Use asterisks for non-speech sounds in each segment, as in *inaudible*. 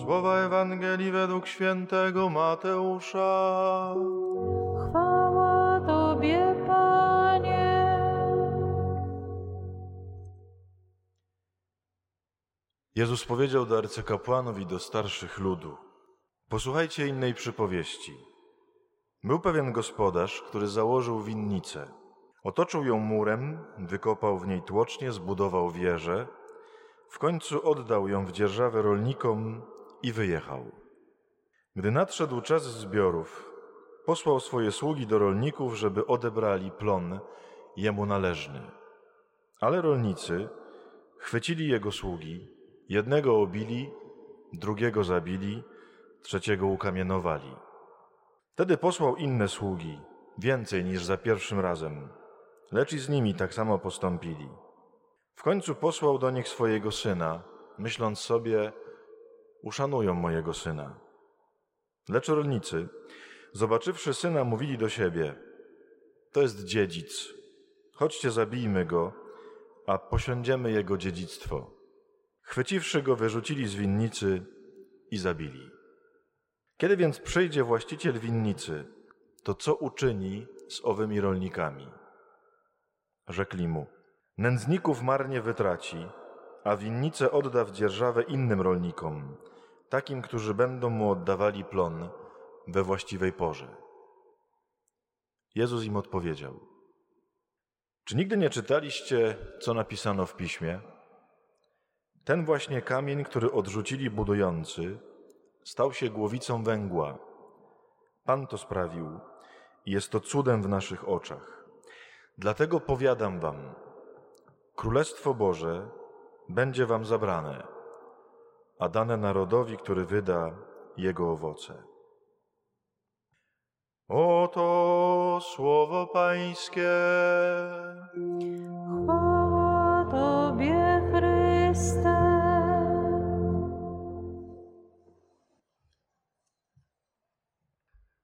Słowa Ewangelii według świętego Mateusza. Chwała Tobie, Panie. Jezus powiedział do arcykapłanów i do starszych ludu: Posłuchajcie innej przypowieści. Był pewien gospodarz, który założył winnicę. Otoczył ją murem, wykopał w niej tłocznie, zbudował wieżę. W końcu oddał ją w dzierżawę rolnikom i wyjechał. Gdy nadszedł czas zbiorów, posłał swoje sługi do rolników, żeby odebrali plon jemu należny. Ale rolnicy chwycili jego sługi, jednego obili, drugiego zabili, trzeciego ukamienowali. Wtedy posłał inne sługi, więcej niż za pierwszym razem, lecz i z nimi tak samo postąpili. W końcu posłał do nich swojego syna, myśląc sobie, uszanują mojego syna. Lecz rolnicy, zobaczywszy syna, mówili do siebie, to jest dziedzic, chodźcie zabijmy go, a posiądziemy jego dziedzictwo. Chwyciwszy go, wyrzucili z winnicy i zabili. Kiedy więc przyjdzie właściciel winnicy, to co uczyni z owymi rolnikami? Rzekli mu, nędzników marnie wytraci, a winnicę odda w dzierżawę innym rolnikom, takim, którzy będą mu oddawali plon we właściwej porze. Jezus im odpowiedział: Czy nigdy nie czytaliście, co napisano w piśmie? Ten właśnie kamień, który odrzucili budujący, stał się głowicą węgła. Pan to sprawił i jest to cudem w naszych oczach. Dlatego powiadam wam, Królestwo Boże będzie wam zabrane, a dane narodowi, który wyda jego owoce. Oto słowo Pańskie. Chwała Tobie, Chryste.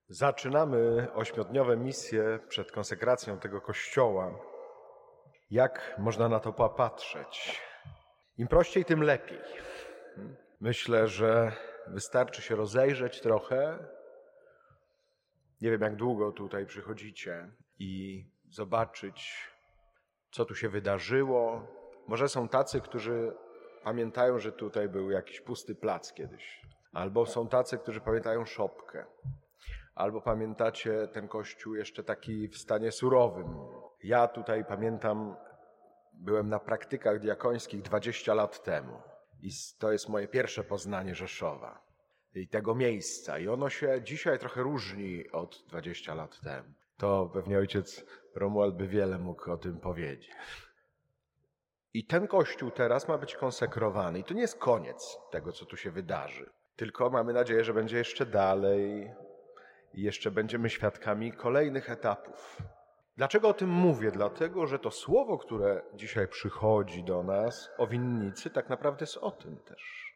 Zaczynamy ośmiodniowe misje przed konsekracją tego kościoła. Jak można na to popatrzeć? Im prościej, tym lepiej. Myślę, że wystarczy się rozejrzeć trochę. Nie wiem, jak długo tutaj przychodzicie i zobaczyć, co tu się wydarzyło. Może są tacy, którzy pamiętają, że tutaj był jakiś pusty plac kiedyś, albo są tacy, którzy pamiętają szopkę. Albo pamiętacie ten kościół jeszcze taki w stanie surowym. Ja tutaj pamiętam, byłem na praktykach diakońskich 20 lat temu. I to jest moje pierwsze poznanie Rzeszowa i tego miejsca. I ono się dzisiaj trochę różni od 20 lat temu. To pewnie ojciec Romuald by wiele mógł o tym powiedzieć. I ten kościół teraz ma być konsekrowany. I to nie jest koniec tego, co tu się wydarzy. Tylko mamy nadzieję, że będzie jeszcze dalej, i jeszcze będziemy świadkami kolejnych etapów. Dlaczego o tym mówię? Dlatego, że to słowo, które dzisiaj przychodzi do nas o winnicy, tak naprawdę jest o tym też.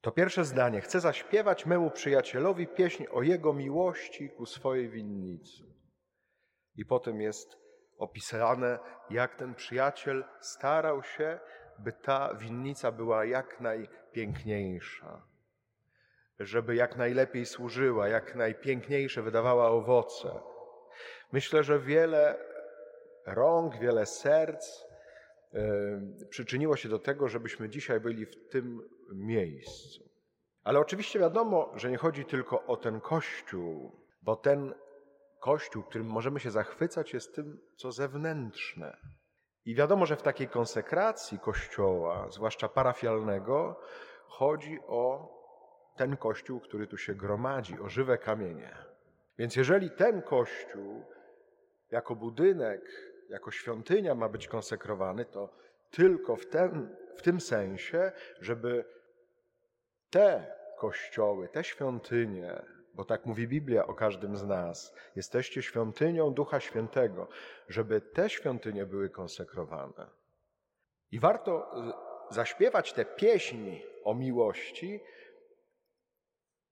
To pierwsze zdanie. Chcę zaśpiewać memu przyjacielowi pieśń o jego miłości ku swojej winnicy. I potem jest opisane, jak ten przyjaciel starał się, by ta winnica była jak najpiękniejsza żeby jak najlepiej służyła, jak najpiękniejsze wydawała owoce. Myślę, że wiele rąk, wiele serc yy, przyczyniło się do tego, żebyśmy dzisiaj byli w tym miejscu. Ale oczywiście wiadomo, że nie chodzi tylko o ten kościół, bo ten kościół, którym możemy się zachwycać, jest tym, co zewnętrzne. I wiadomo, że w takiej konsekracji kościoła, zwłaszcza parafialnego, chodzi o ten kościół, który tu się gromadzi, o żywe kamienie. Więc jeżeli ten kościół jako budynek, jako świątynia ma być konsekrowany, to tylko w, ten, w tym sensie, żeby te kościoły, te świątynie, bo tak mówi Biblia o każdym z nas, jesteście świątynią Ducha Świętego, żeby te świątynie były konsekrowane. I warto zaśpiewać te pieśni o miłości,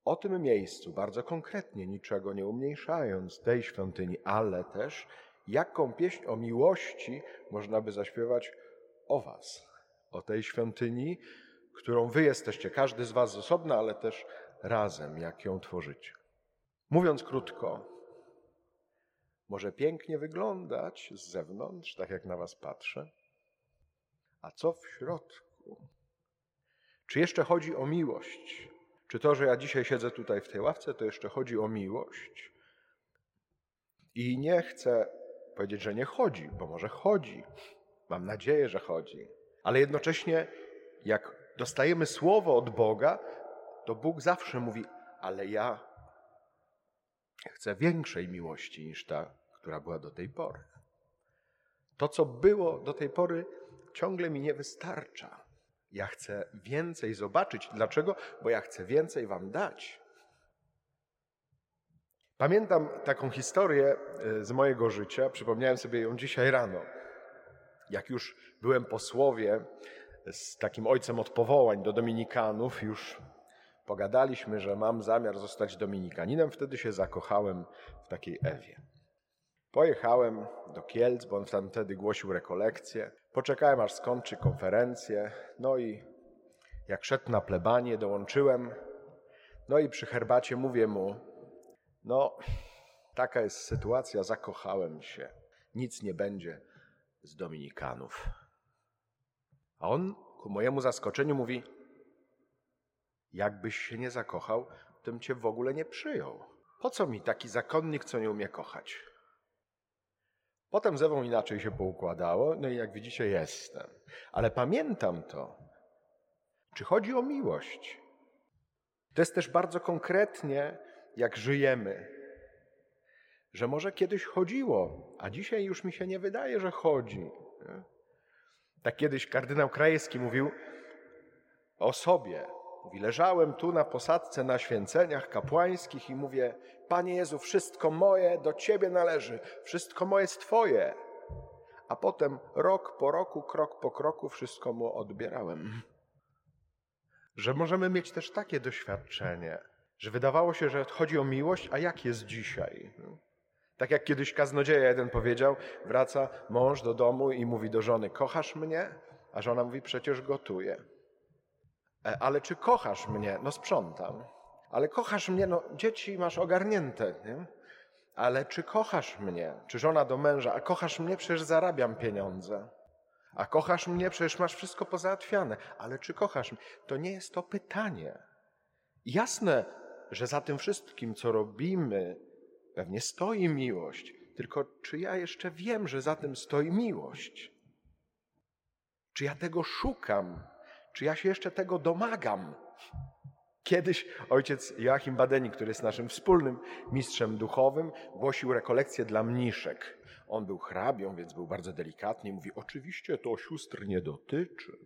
o tym miejscu, bardzo konkretnie, niczego nie umniejszając tej świątyni, ale też jaką pieśń o miłości można by zaśpiewać o Was, o tej świątyni, którą wy jesteście, każdy z was z osobna, ale też razem, jak ją tworzycie. Mówiąc krótko, może pięknie wyglądać z zewnątrz, tak jak na was patrzę, a co w środku? Czy jeszcze chodzi o miłość? Czy to, że ja dzisiaj siedzę tutaj w tej ławce, to jeszcze chodzi o miłość? I nie chcę powiedzieć, że nie chodzi, bo może chodzi. Mam nadzieję, że chodzi. Ale jednocześnie, jak dostajemy słowo od Boga, to Bóg zawsze mówi: Ale ja chcę większej miłości niż ta, która była do tej pory. To, co było do tej pory, ciągle mi nie wystarcza. Ja chcę więcej zobaczyć. Dlaczego? Bo ja chcę więcej Wam dać. Pamiętam taką historię e, z mojego życia, przypomniałem sobie ją dzisiaj rano. Jak już byłem po słowie z takim ojcem od powołań do Dominikanów, już pogadaliśmy, że mam zamiar zostać Dominikaninem, wtedy się zakochałem w takiej Ewie. Pojechałem do Kielc, bo on tam wtedy głosił rekolekcję. Poczekałem, aż skończy konferencję. No i jak szedł na plebanie, dołączyłem. No i przy herbacie mówię mu, no taka jest sytuacja, zakochałem się. Nic nie będzie z Dominikanów. A on ku mojemu zaskoczeniu mówi, jakbyś się nie zakochał, to bym cię w ogóle nie przyjął. Po co mi taki zakonnik, co nie umie kochać? Potem ze mną inaczej się poukładało, no i jak widzicie, jestem. Ale pamiętam to. Czy chodzi o miłość? To jest też bardzo konkretnie, jak żyjemy. Że może kiedyś chodziło, a dzisiaj już mi się nie wydaje, że chodzi. Tak kiedyś kardynał Krajewski mówił o sobie. Mówi, leżałem tu na posadce na święceniach kapłańskich i mówię, Panie Jezu, wszystko moje do Ciebie należy, wszystko moje jest Twoje. A potem rok po roku, krok po kroku wszystko mu odbierałem. Że możemy mieć też takie doświadczenie, że wydawało się, że chodzi o miłość, a jak jest dzisiaj? Tak jak kiedyś kaznodzieja jeden powiedział, wraca mąż do domu i mówi do żony, kochasz mnie? A żona mówi, przecież gotuję. E, ale czy kochasz mnie? No sprzątam. Ale kochasz mnie? No dzieci masz ogarnięte, nie? Ale czy kochasz mnie? Czy żona do męża? A kochasz mnie? Przecież zarabiam pieniądze. A kochasz mnie? Przecież masz wszystko pozałatwiane. Ale czy kochasz mnie? To nie jest to pytanie. Jasne, że za tym wszystkim, co robimy, pewnie stoi miłość. Tylko czy ja jeszcze wiem, że za tym stoi miłość? Czy ja tego szukam? Czy ja się jeszcze tego domagam? Kiedyś ojciec Joachim Badeni, który jest naszym wspólnym mistrzem duchowym, głosił rekolekcję dla mniszek. On był hrabią, więc był bardzo delikatny i mówi, oczywiście to sióstr nie dotyczy.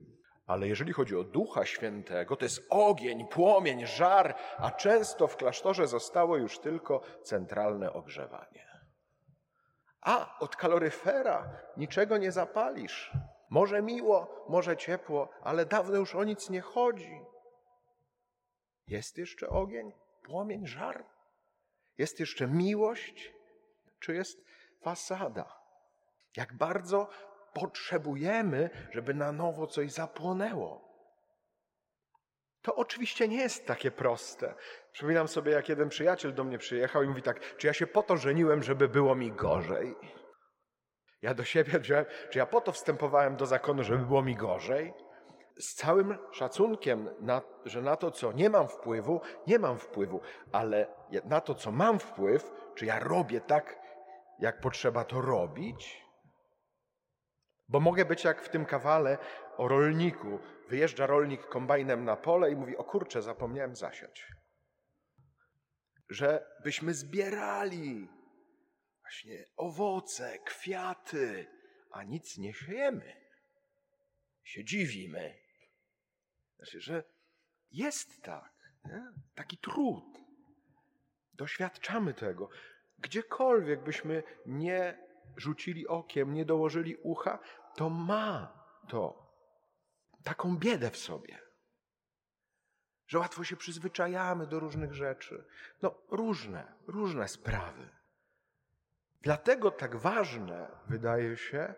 Ale jeżeli chodzi o Ducha Świętego, to jest ogień, płomień, żar, a często w klasztorze zostało już tylko centralne ogrzewanie. A od kaloryfera niczego nie zapalisz. Może miło, może ciepło, ale dawno już o nic nie chodzi. Jest jeszcze ogień, płomień, żar? Jest jeszcze miłość? Czy jest fasada? Jak bardzo potrzebujemy, żeby na nowo coś zapłonęło. To oczywiście nie jest takie proste. Przypominam sobie, jak jeden przyjaciel do mnie przyjechał i mówi tak, czy ja się po to żeniłem, żeby było mi gorzej? Ja do siebie wziąłem, czy ja po to wstępowałem do zakonu, żeby było mi gorzej? Z całym szacunkiem, na, że na to, co nie mam wpływu, nie mam wpływu, ale na to, co mam wpływ, czy ja robię tak, jak potrzeba to robić? Bo mogę być jak w tym kawale o rolniku. Wyjeżdża rolnik kombajnem na pole i mówi: O kurczę, zapomniałem zasiać. Że byśmy zbierali właśnie owoce, kwiaty, a nic nie siejemy. Się dziwimy. Znaczy, że jest tak, nie? taki trud. Doświadczamy tego. Gdziekolwiek byśmy nie rzucili okiem, nie dołożyli ucha, to ma to taką biedę w sobie. Że łatwo się przyzwyczajamy do różnych rzeczy. No, różne, różne sprawy. Dlatego tak ważne wydaje się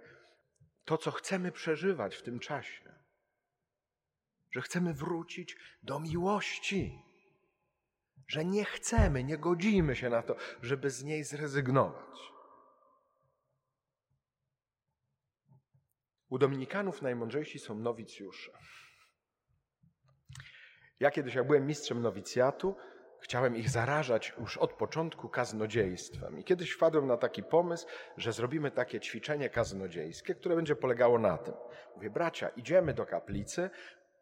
to, co chcemy przeżywać w tym czasie. Że chcemy wrócić do miłości, że nie chcemy, nie godzimy się na to, żeby z niej zrezygnować. U Dominikanów najmądrzejsi są nowicjusze. Ja kiedyś, jak byłem mistrzem nowicjatu, chciałem ich zarażać już od początku kaznodziejstwem. I kiedyś wpadłem na taki pomysł, że zrobimy takie ćwiczenie kaznodziejskie, które będzie polegało na tym. Mówię, bracia, idziemy do kaplicy,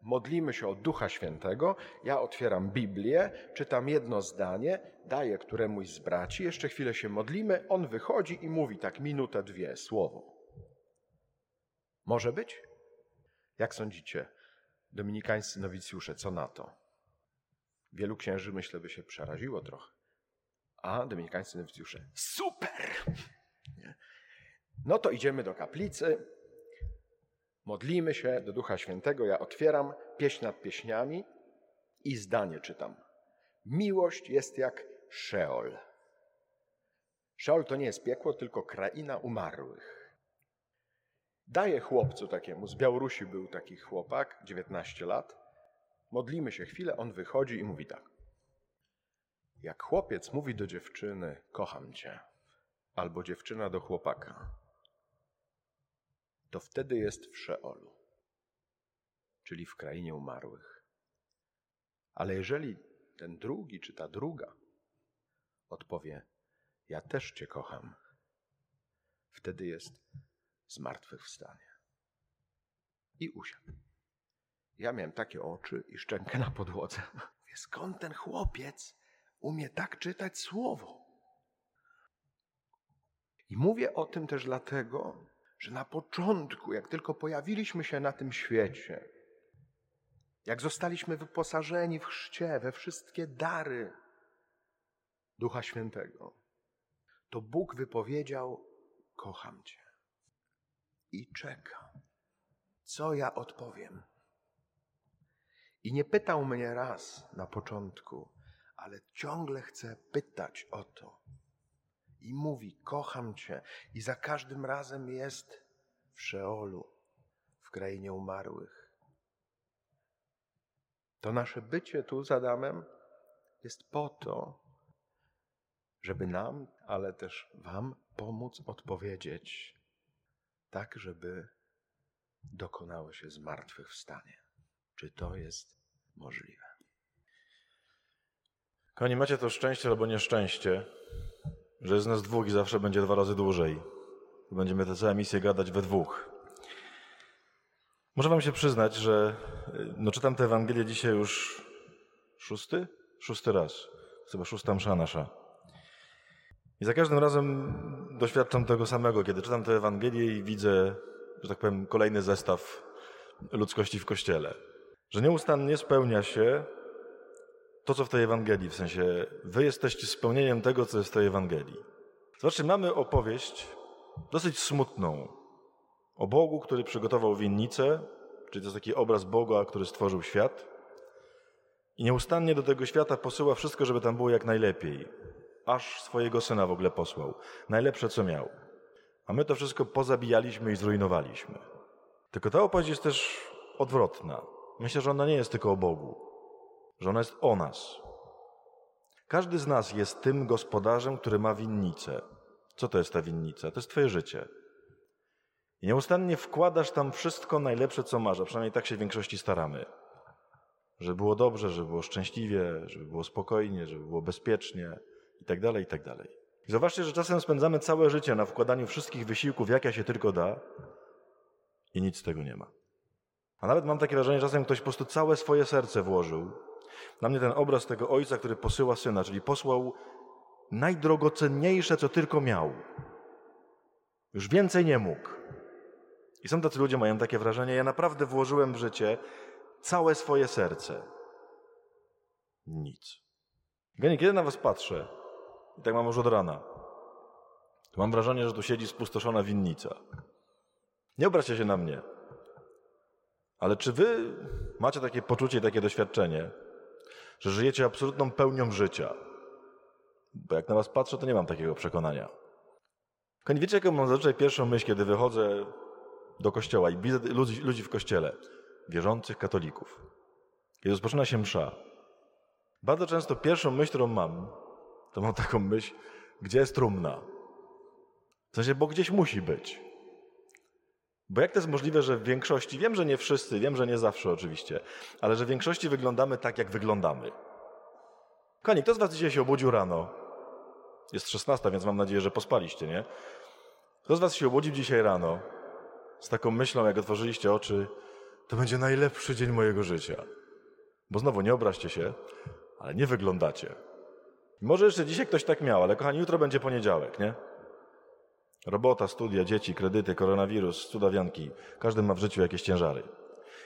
modlimy się o Ducha Świętego, ja otwieram Biblię, czytam jedno zdanie, daję któremuś z braci, jeszcze chwilę się modlimy, on wychodzi i mówi tak minutę, dwie, słowo. Może być? Jak sądzicie, dominikańscy nowicjusze, co na to? Wielu księży, myślę, by się przeraziło trochę. A dominikańscy nowicjusze, super! No to idziemy do kaplicy, modlimy się do Ducha Świętego, ja otwieram pieśń nad pieśniami i zdanie czytam. Miłość jest jak Szeol. Szeol to nie jest piekło, tylko kraina umarłych. Daję chłopcu takiemu, z Białorusi był taki chłopak, 19 lat. Modlimy się chwilę, on wychodzi i mówi tak. Jak chłopiec mówi do dziewczyny, kocham cię, albo dziewczyna do chłopaka, to wtedy jest w Szeolu, czyli w krainie umarłych. Ale jeżeli ten drugi czy ta druga odpowie, ja też cię kocham, wtedy jest zmartwychwstanie. I usiadł. Ja miałem takie oczy i szczękę na podłodze. *laughs* Mówię, skąd ten chłopiec umie tak czytać słowo? I mówię o tym też dlatego, że na początku, jak tylko pojawiliśmy się na tym świecie, jak zostaliśmy wyposażeni w chrzcie, we wszystkie dary Ducha Świętego, to Bóg wypowiedział: Kocham Cię. I czeka, co ja odpowiem. I nie pytał mnie raz na początku, ale ciągle chce pytać o to. I mówi: Kocham Cię. I za każdym razem jest w Szeolu, w krainie umarłych. To nasze bycie tu z Adamem jest po to, żeby nam, ale też Wam pomóc odpowiedzieć, tak żeby dokonało się zmartwychwstanie. Czy to jest możliwe? Kochani, macie to szczęście albo nieszczęście, że jest nas dwóch i zawsze będzie dwa razy dłużej. Będziemy tę całą misję gadać we dwóch. Muszę wam się przyznać, że no, czytam tę Ewangelię dzisiaj już szósty? Szósty raz. Chyba szósta msza nasza. I za każdym razem doświadczam tego samego, kiedy czytam tę Ewangelię i widzę, że tak powiem, kolejny zestaw ludzkości w Kościele. Że nieustannie spełnia się to, co w tej Ewangelii, w sensie wy jesteście spełnieniem tego, co jest w tej Ewangelii. Zobaczcie, mamy opowieść dosyć smutną o Bogu, który przygotował winnicę, czyli to jest taki obraz Boga, który stworzył świat i nieustannie do tego świata posyła wszystko, żeby tam było jak najlepiej. Aż swojego syna w ogóle posłał. Najlepsze, co miał. A my to wszystko pozabijaliśmy i zrujnowaliśmy. Tylko ta opowieść jest też odwrotna. Myślę, że ona nie jest tylko o Bogu że ona jest o nas. Każdy z nas jest tym gospodarzem, który ma winnicę. Co to jest ta winnica? To jest Twoje życie. I nieustannie wkładasz tam wszystko najlepsze, co masz, a przynajmniej tak się w większości staramy. Żeby było dobrze, żeby było szczęśliwie, żeby było spokojnie, żeby było bezpiecznie i tak dalej, i tak. I zobaczcie, że czasem spędzamy całe życie na wkładaniu wszystkich wysiłków, jakie się tylko da i nic z tego nie ma. A nawet mam takie wrażenie, że czasem ktoś po prostu całe swoje serce włożył dla mnie ten obraz tego ojca, który posyła syna, czyli posłał najdrogocenniejsze, co tylko miał. Już więcej nie mógł. I są tacy ludzie, mają takie wrażenie, ja naprawdę włożyłem w życie całe swoje serce. Nic. Genie, kiedy na was patrzę, i tak mam już od rana, to mam wrażenie, że tu siedzi spustoszona winnica. Nie obraźcie się na mnie. Ale czy wy macie takie poczucie, takie doświadczenie, że żyjecie absolutną pełnią życia. Bo jak na was patrzę, to nie mam takiego przekonania. Koń, wiecie, jaką mam zazwyczaj pierwszą myśl, kiedy wychodzę do kościoła i widzę ludzi, ludzi w kościele, wierzących katolików. kiedy rozpoczyna się msza, bardzo często pierwszą myśl, którą mam, to mam taką myśl, gdzie jest trumna? W sensie, bo gdzieś musi być. Bo jak to jest możliwe, że w większości, wiem, że nie wszyscy, wiem, że nie zawsze oczywiście, ale że w większości wyglądamy tak, jak wyglądamy. Kochani, kto z was dzisiaj się obudził rano? Jest 16, więc mam nadzieję, że pospaliście, nie? Kto z was się obudził dzisiaj rano z taką myślą, jak otworzyliście oczy, to będzie najlepszy dzień mojego życia. Bo znowu, nie obraźcie się, ale nie wyglądacie. Może jeszcze dzisiaj ktoś tak miał, ale kochani, jutro będzie poniedziałek, nie? Robota, studia, dzieci, kredyty, koronawirus, cudawianki. Każdy ma w życiu jakieś ciężary.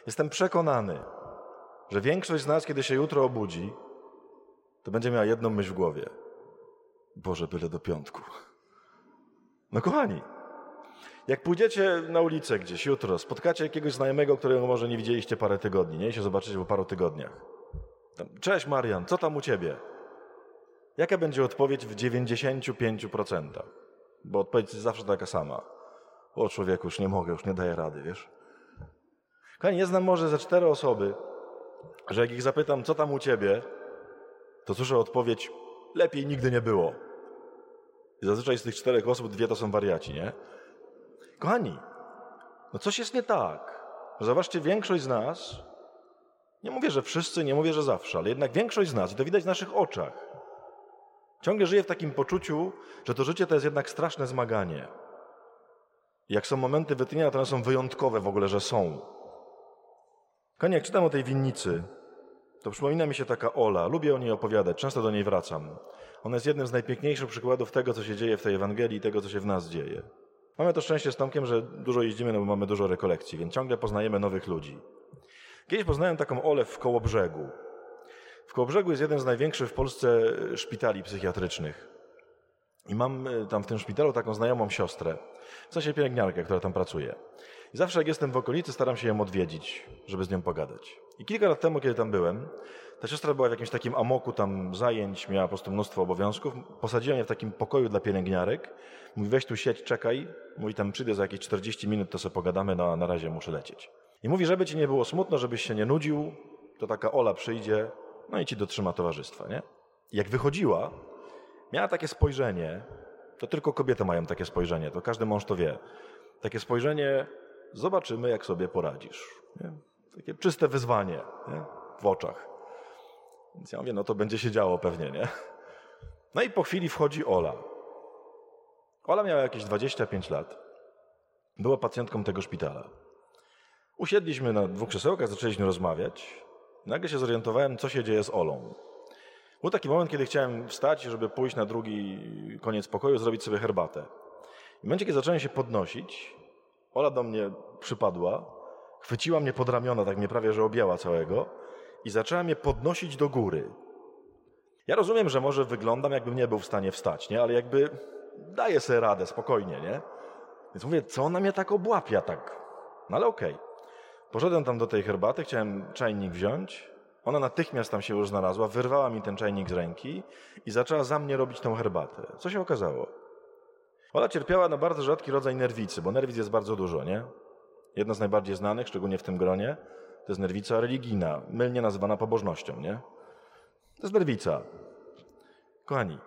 Jestem przekonany, że większość z nas, kiedy się jutro obudzi, to będzie miała jedną myśl w głowie. Boże, byle do piątku. No kochani, jak pójdziecie na ulicę gdzieś jutro, spotkacie jakiegoś znajomego, którego może nie widzieliście parę tygodni, nie? I się zobaczycie po paru tygodniach. Cześć Marian, co tam u ciebie? Jaka będzie odpowiedź w 95%? Bo odpowiedź jest zawsze taka sama. O człowieku, już nie mogę, już nie daję rady, wiesz? Kochani, nie znam może ze cztery osoby, że jak ich zapytam, co tam u ciebie, to słyszę odpowiedź, lepiej nigdy nie było. I zazwyczaj z tych czterech osób dwie to są wariaci, nie? Kochani, no coś jest nie tak. Zobaczcie, większość z nas, nie mówię, że wszyscy, nie mówię, że zawsze, ale jednak większość z nas, i to widać w naszych oczach, ciągle żyje w takim poczuciu, że to życie to jest jednak straszne zmaganie. Jak są momenty wytchnienia, to one są wyjątkowe w ogóle, że są. Kochani, jak czytam o tej winnicy, to przypomina mi się taka Ola. Lubię o niej opowiadać, często do niej wracam. Ona jest jednym z najpiękniejszych przykładów tego, co się dzieje w tej Ewangelii i tego, co się w nas dzieje. Mamy to szczęście z Tomkiem, że dużo jeździmy, no bo mamy dużo rekolekcji, więc ciągle poznajemy nowych ludzi. Kiedyś poznałem taką Olę w Kołobrzegu. W Kołobrzegu jest jeden z największych w Polsce szpitali psychiatrycznych. I mam y, tam w tym szpitalu taką znajomą siostrę, w sensie pielęgniarkę, która tam pracuje. I zawsze jak jestem w okolicy, staram się ją odwiedzić, żeby z nią pogadać. I kilka lat temu, kiedy tam byłem, ta siostra była w jakimś takim amoku tam zajęć, miała po prostu mnóstwo obowiązków. Posadziłem je w takim pokoju dla pielęgniarek. Mówi, weź tu siedź, czekaj. Mówi, tam przyjdę za jakieś 40 minut, to sobie pogadamy, no a na razie muszę lecieć. I mówi, żeby ci nie było smutno, żebyś się nie nudził, to taka Ola przyjdzie, no i ci dotrzyma towarzystwa, nie? Jak wychodziła, miała takie spojrzenie, to tylko kobiety mają takie spojrzenie, to każdy mąż to wie. Takie spojrzenie, zobaczymy, jak sobie poradzisz. Nie? Takie czyste wyzwanie nie? w oczach. Więc ja mówię, no to będzie się działo pewnie, nie? No i po chwili wchodzi Ola. Ola miała jakieś 25 lat. Była pacjentką tego szpitala. Usiedliśmy na dwóch krzesełkach, zaczęliśmy rozmawiać. Nagle się zorientowałem, co się dzieje z Olą. Był taki moment, kiedy chciałem wstać, żeby pójść na drugi koniec pokoju, zrobić sobie herbatę. W momencie, kiedy zacząłem się podnosić, Ola do mnie przypadła, chwyciła mnie pod ramiona, tak mnie prawie, że objęła całego i zaczęła mnie podnosić do góry. Ja rozumiem, że może wyglądam, jakbym nie był w stanie wstać, nie? ale jakby daję sobie radę, spokojnie, nie? Więc mówię, co ona mnie tak obłapia, tak? No ale okej. Okay. Poszedłem tam do tej herbaty, chciałem czajnik wziąć. Ona natychmiast tam się już znalazła, wyrwała mi ten czajnik z ręki i zaczęła za mnie robić tą herbatę. Co się okazało? Ola cierpiała na bardzo rzadki rodzaj nerwicy, bo nerwic jest bardzo dużo, nie? Jedna z najbardziej znanych, szczególnie w tym gronie, to jest nerwica religijna, mylnie nazywana pobożnością, nie? To jest nerwica. Kochani,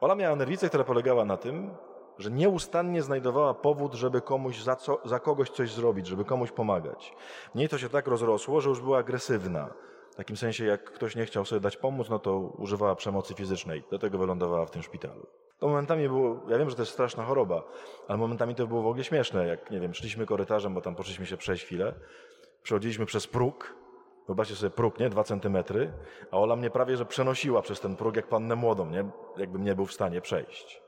Ola miała nerwicę, która polegała na tym, że nieustannie znajdowała powód, żeby komuś za, co, za kogoś coś zrobić, żeby komuś pomagać. W niej to się tak rozrosło, że już była agresywna. W takim sensie, jak ktoś nie chciał sobie dać pomóc, no to używała przemocy fizycznej. Dlatego wylądowała w tym szpitalu. To momentami było, ja wiem, że to jest straszna choroba, ale momentami to było w ogóle śmieszne. Jak, nie wiem, szliśmy korytarzem, bo tam poszliśmy się przejść chwilę, przechodziliśmy przez próg, Wyobraźcie sobie próg, nie? Dwa centymetry, a Ola mnie prawie, że przenosiła przez ten próg jak pannę młodą, nie? Jakbym nie był w stanie przejść.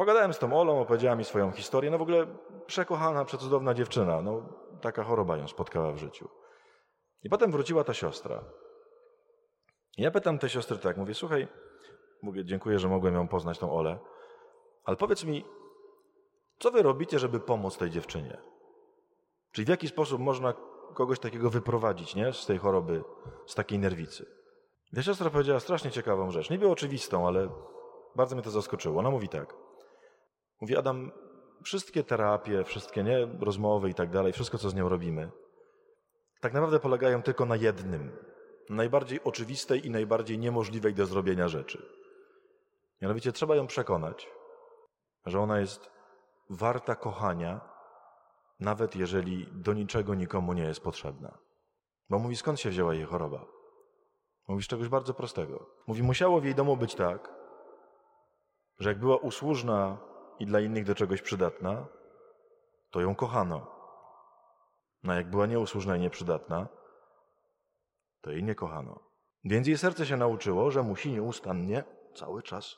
Pogadałem z tą Olą, opowiedziała mi swoją historię. No w ogóle przekochana, przecudowna dziewczyna. No taka choroba ją spotkała w życiu. I potem wróciła ta siostra. I ja pytam tę siostrę tak, mówię, słuchaj, mówię, dziękuję, że mogłem ją poznać, tą Olę, ale powiedz mi, co wy robicie, żeby pomóc tej dziewczynie? Czyli w jaki sposób można kogoś takiego wyprowadzić, nie? Z tej choroby, z takiej nerwicy. Ta siostra powiedziała strasznie ciekawą rzecz. Nie było oczywistą, ale bardzo mnie to zaskoczyło. Ona mówi tak. Mówi, Adam, wszystkie terapie, wszystkie nie, rozmowy i tak dalej, wszystko, co z nią robimy, tak naprawdę polegają tylko na jednym. najbardziej oczywistej i najbardziej niemożliwej do zrobienia rzeczy. Mianowicie trzeba ją przekonać, że ona jest warta kochania, nawet jeżeli do niczego nikomu nie jest potrzebna. Bo mówi, skąd się wzięła jej choroba? Mówi z czegoś bardzo prostego. Mówi, musiało w jej domu być tak, że jak była usłużna i dla innych do czegoś przydatna, to ją kochano. No jak była nieusłużna i nieprzydatna, to jej nie kochano. Więc jej serce się nauczyło, że musi nieustannie cały czas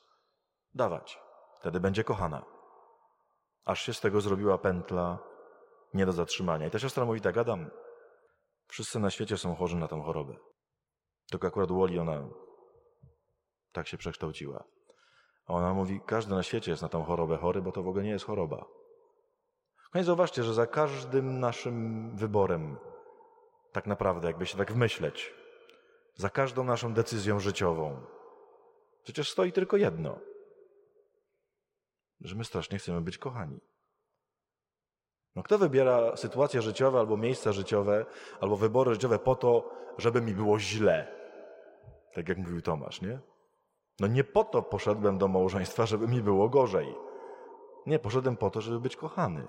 dawać. Wtedy będzie kochana. Aż się z tego zrobiła pętla nie do zatrzymania. I ta siostra mówi tak, Adam, wszyscy na świecie są chorzy na tą chorobę. Tylko akurat u Oli ona tak się przekształciła. A ona mówi, każdy na świecie jest na tą chorobę chory, bo to w ogóle nie jest choroba. No i zauważcie, że za każdym naszym wyborem, tak naprawdę, jakby się tak wmyśleć, za każdą naszą decyzją życiową, przecież stoi tylko jedno – że my strasznie chcemy być kochani. No kto wybiera sytuacje życiowe albo miejsca życiowe, albo wybory życiowe po to, żeby mi było źle? Tak jak mówił Tomasz, nie? No nie po to poszedłem do małżeństwa, żeby mi było gorzej. Nie, poszedłem po to, żeby być kochany.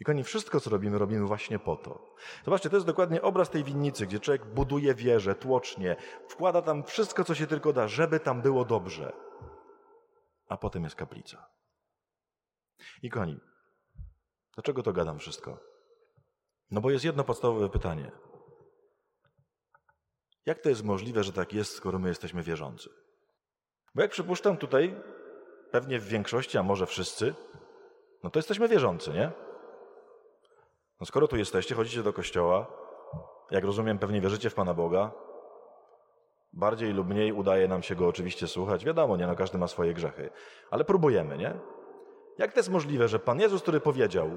I koni, wszystko, co robimy, robimy właśnie po to. Zobaczcie, to jest dokładnie obraz tej winnicy, gdzie człowiek buduje wieżę, tłocznie, wkłada tam wszystko, co się tylko da, żeby tam było dobrze a potem jest kaplica. I koni, dlaczego to gadam wszystko? No bo jest jedno podstawowe pytanie. Jak to jest możliwe, że tak jest, skoro my jesteśmy wierzący? Bo jak przypuszczam tutaj, pewnie w większości, a może wszyscy, no to jesteśmy wierzący, nie? No skoro tu jesteście, chodzicie do kościoła, jak rozumiem, pewnie wierzycie w Pana Boga, Bardziej lub mniej udaje nam się go oczywiście słuchać. Wiadomo, nie, no każdy ma swoje grzechy. Ale próbujemy, nie? Jak to jest możliwe, że Pan Jezus, który powiedział,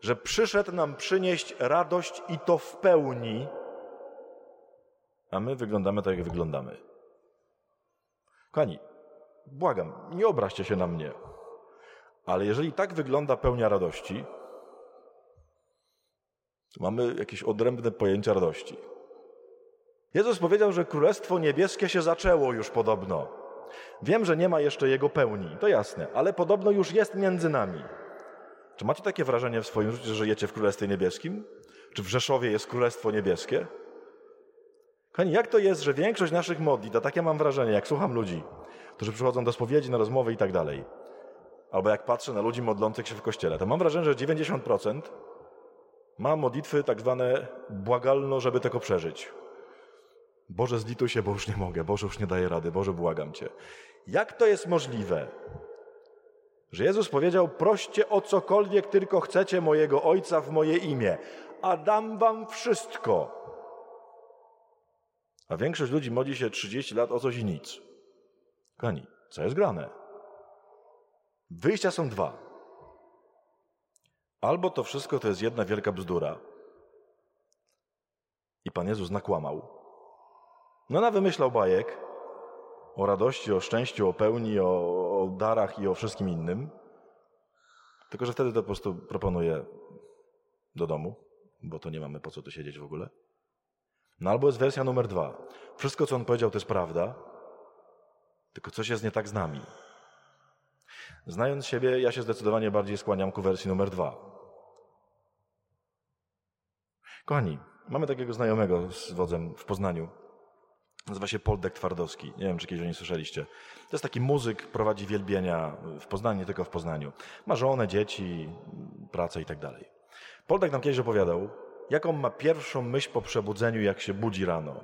że przyszedł nam przynieść radość i to w pełni, a my wyglądamy tak, jak wyglądamy? Kochani, błagam, nie obraźcie się na mnie. Ale jeżeli tak wygląda pełnia radości, mamy jakieś odrębne pojęcia radości. Jezus powiedział, że Królestwo Niebieskie się zaczęło już podobno. Wiem, że nie ma jeszcze jego pełni, to jasne, ale podobno już jest między nami. Czy macie takie wrażenie w swoim życiu, że żyjecie w Królestwie Niebieskim? Czy w Rzeszowie jest Królestwo Niebieskie? Kochani, jak to jest, że większość naszych modlitw, a takie mam wrażenie, jak słucham ludzi, którzy przychodzą do spowiedzi, na rozmowy i tak dalej, albo jak patrzę na ludzi modlących się w kościele, to mam wrażenie, że 90% ma modlitwy tak zwane błagalno, żeby tego przeżyć. Boże, zlituj się, bo już nie mogę. Boże, już nie daję rady. Boże, błagam Cię. Jak to jest możliwe, że Jezus powiedział: Proście o cokolwiek tylko chcecie mojego Ojca w moje imię, a dam Wam wszystko. A większość ludzi modli się 30 lat o coś i nic. Kochani, co jest grane? Wyjścia są dwa. Albo to wszystko to jest jedna wielka bzdura i Pan Jezus nakłamał, no na wymyślał bajek o radości, o szczęściu, o pełni, o, o darach i o wszystkim innym. Tylko, że wtedy to po prostu proponuję do domu, bo to nie mamy po co tu siedzieć w ogóle. No albo jest wersja numer dwa. Wszystko, co on powiedział, to jest prawda, tylko coś jest nie tak z nami. Znając siebie, ja się zdecydowanie bardziej skłaniam ku wersji numer dwa. Kochani, mamy takiego znajomego z wodzem w Poznaniu. Nazywa się Poldek Twardowski. Nie wiem, czy kiedyś o nim słyszeliście. To jest taki muzyk, prowadzi wielbienia w Poznaniu, nie tylko w Poznaniu. Ma żonę, dzieci, pracę i tak dalej. Poldek nam kiedyś opowiadał, jaką ma pierwszą myśl po przebudzeniu, jak się budzi rano.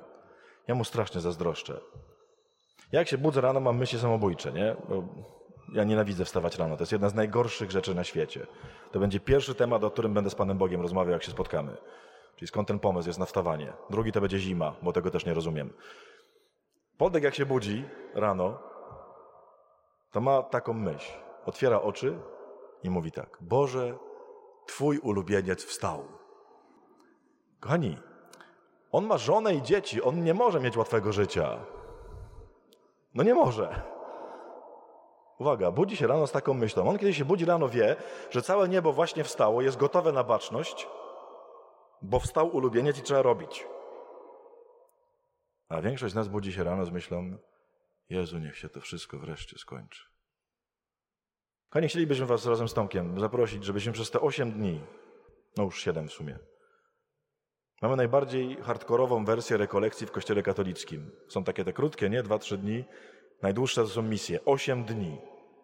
Ja mu strasznie zazdroszczę. Jak się budzę rano, mam myśli samobójcze, nie? Bo ja nienawidzę wstawać rano. To jest jedna z najgorszych rzeczy na świecie. To będzie pierwszy temat, o którym będę z Panem Bogiem rozmawiał, jak się spotkamy. Czyli skąd ten pomysł jest na wstawanie. Drugi to będzie zima, bo tego też nie rozumiem. Podek jak się budzi rano, to ma taką myśl. Otwiera oczy i mówi tak. Boże, Twój ulubieniec wstał. Kochani, on ma żonę i dzieci, on nie może mieć łatwego życia. No nie może. Uwaga, budzi się rano z taką myślą. On kiedy się budzi rano wie, że całe niebo właśnie wstało, jest gotowe na baczność, bo wstał ulubieniec i trzeba robić. A większość z nas budzi się rano z myślą, Jezu, niech się to wszystko wreszcie skończy. Kochani, chcielibyśmy Was razem z Tomkiem zaprosić, żebyśmy przez te 8 dni, no już 7 w sumie, mamy najbardziej hardkorową wersję rekolekcji w Kościele katolickim. Są takie te krótkie, nie? 2-3 dni. Najdłuższe to są misje. 8 dni.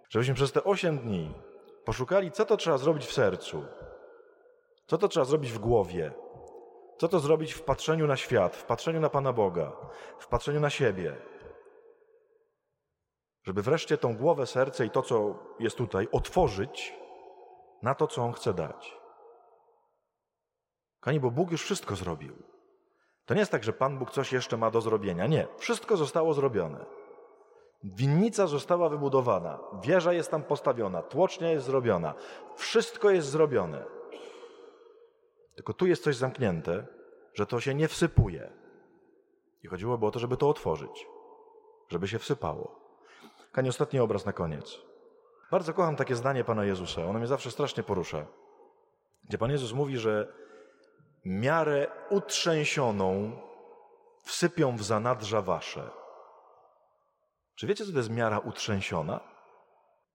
Żebyśmy przez te 8 dni poszukali, co to trzeba zrobić w sercu, co to trzeba zrobić w głowie, co to zrobić w patrzeniu na świat, w patrzeniu na Pana Boga, w patrzeniu na siebie. Żeby wreszcie tą głowę, serce i to, co jest tutaj, otworzyć na to, co On chce dać. Kochani, bo Bóg już wszystko zrobił. To nie jest tak, że Pan Bóg coś jeszcze ma do zrobienia. Nie, wszystko zostało zrobione. Winnica została wybudowana, wieża jest tam postawiona, tłocznia jest zrobiona, wszystko jest zrobione. Tylko tu jest coś zamknięte, że to się nie wsypuje. I chodziłoby o to, żeby to otworzyć, żeby się wsypało. Kani, ostatni obraz na koniec. Bardzo kocham takie zdanie Pana Jezusa, ono mnie zawsze strasznie porusza. Gdzie Pan Jezus mówi, że miarę utrzęsioną wsypią w zanadrza wasze. Czy wiecie, co to jest miara utrzęsiona?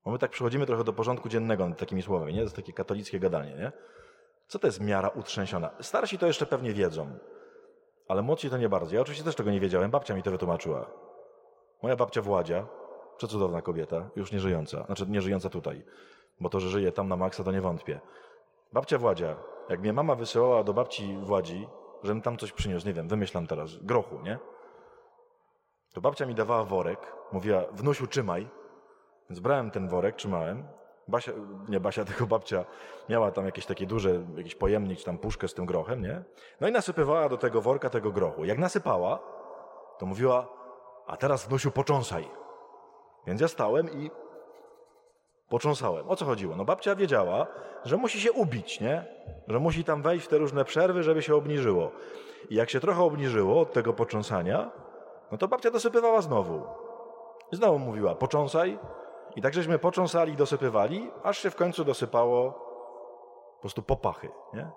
Bo my tak przechodzimy trochę do porządku dziennego nad takimi słowami, nie? To jest takie katolickie gadanie, nie? Co to jest miara utrzęsiona? Starsi to jeszcze pewnie wiedzą, ale młodsi to nie bardzo. Ja oczywiście też tego nie wiedziałem, babcia mi to wytłumaczyła. Moja babcia Władzia, przecudowna kobieta, już nie żyjąca, znaczy nie żyjąca tutaj, bo to, że żyje tam na maksa, to nie wątpię. Babcia Władzia, jak mnie mama wysyłała do babci Władzi, żebym tam coś przyniósł, nie wiem, wymyślam teraz, grochu, nie? To babcia mi dawała worek, mówiła, wnusiu, trzymaj. Więc brałem ten worek, trzymałem. Basia, nie Basia, *laughs* tylko babcia miała tam jakieś takie duże, jakiś pojemnik, czy tam puszkę z tym grochem, nie? No i nasypywała do tego worka tego grochu. Jak nasypała, to mówiła, a teraz wnusiu począsaj. Więc ja stałem i począsałem. O co chodziło? No babcia wiedziała, że musi się ubić, nie? Że musi tam wejść w te różne przerwy, żeby się obniżyło. I jak się trochę obniżyło od tego począsania, no to babcia dosypywała znowu. I znowu mówiła, począsaj. I tak żeśmy począsali i dosypywali, aż się w końcu dosypało po prostu popachy, nie?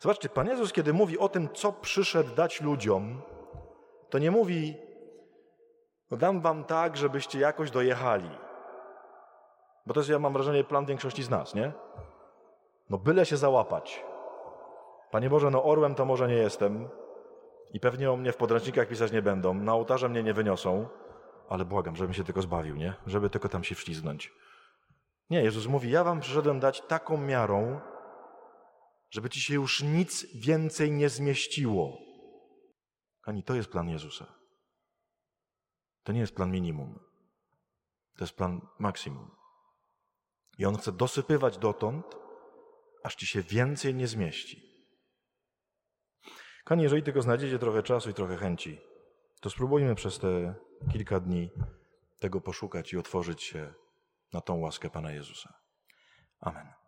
Zobaczcie, Pan Jezus, kiedy mówi o tym, co przyszedł dać ludziom, to nie mówi, no dam wam tak, żebyście jakoś dojechali. Bo to jest, ja mam wrażenie, plan większości z nas, nie? No byle się załapać. Panie Boże, no orłem to może nie jestem i pewnie o mnie w podręcznikach pisać nie będą, na ołtarze mnie nie wyniosą, ale błagam, żebym się tylko zbawił, nie? Żeby tylko tam się wślizgnąć. Nie, Jezus mówi, ja wam przyszedłem dać taką miarą, żeby ci się już nic więcej nie zmieściło. Ani to jest plan Jezusa. To nie jest plan minimum. To jest plan maksimum. I on chce dosypywać dotąd, aż ci się więcej nie zmieści. Kochani, jeżeli tylko znajdziecie trochę czasu i trochę chęci, to spróbujmy przez te kilka dni tego poszukać i otworzyć się na tą łaskę Pana Jezusa. Amen.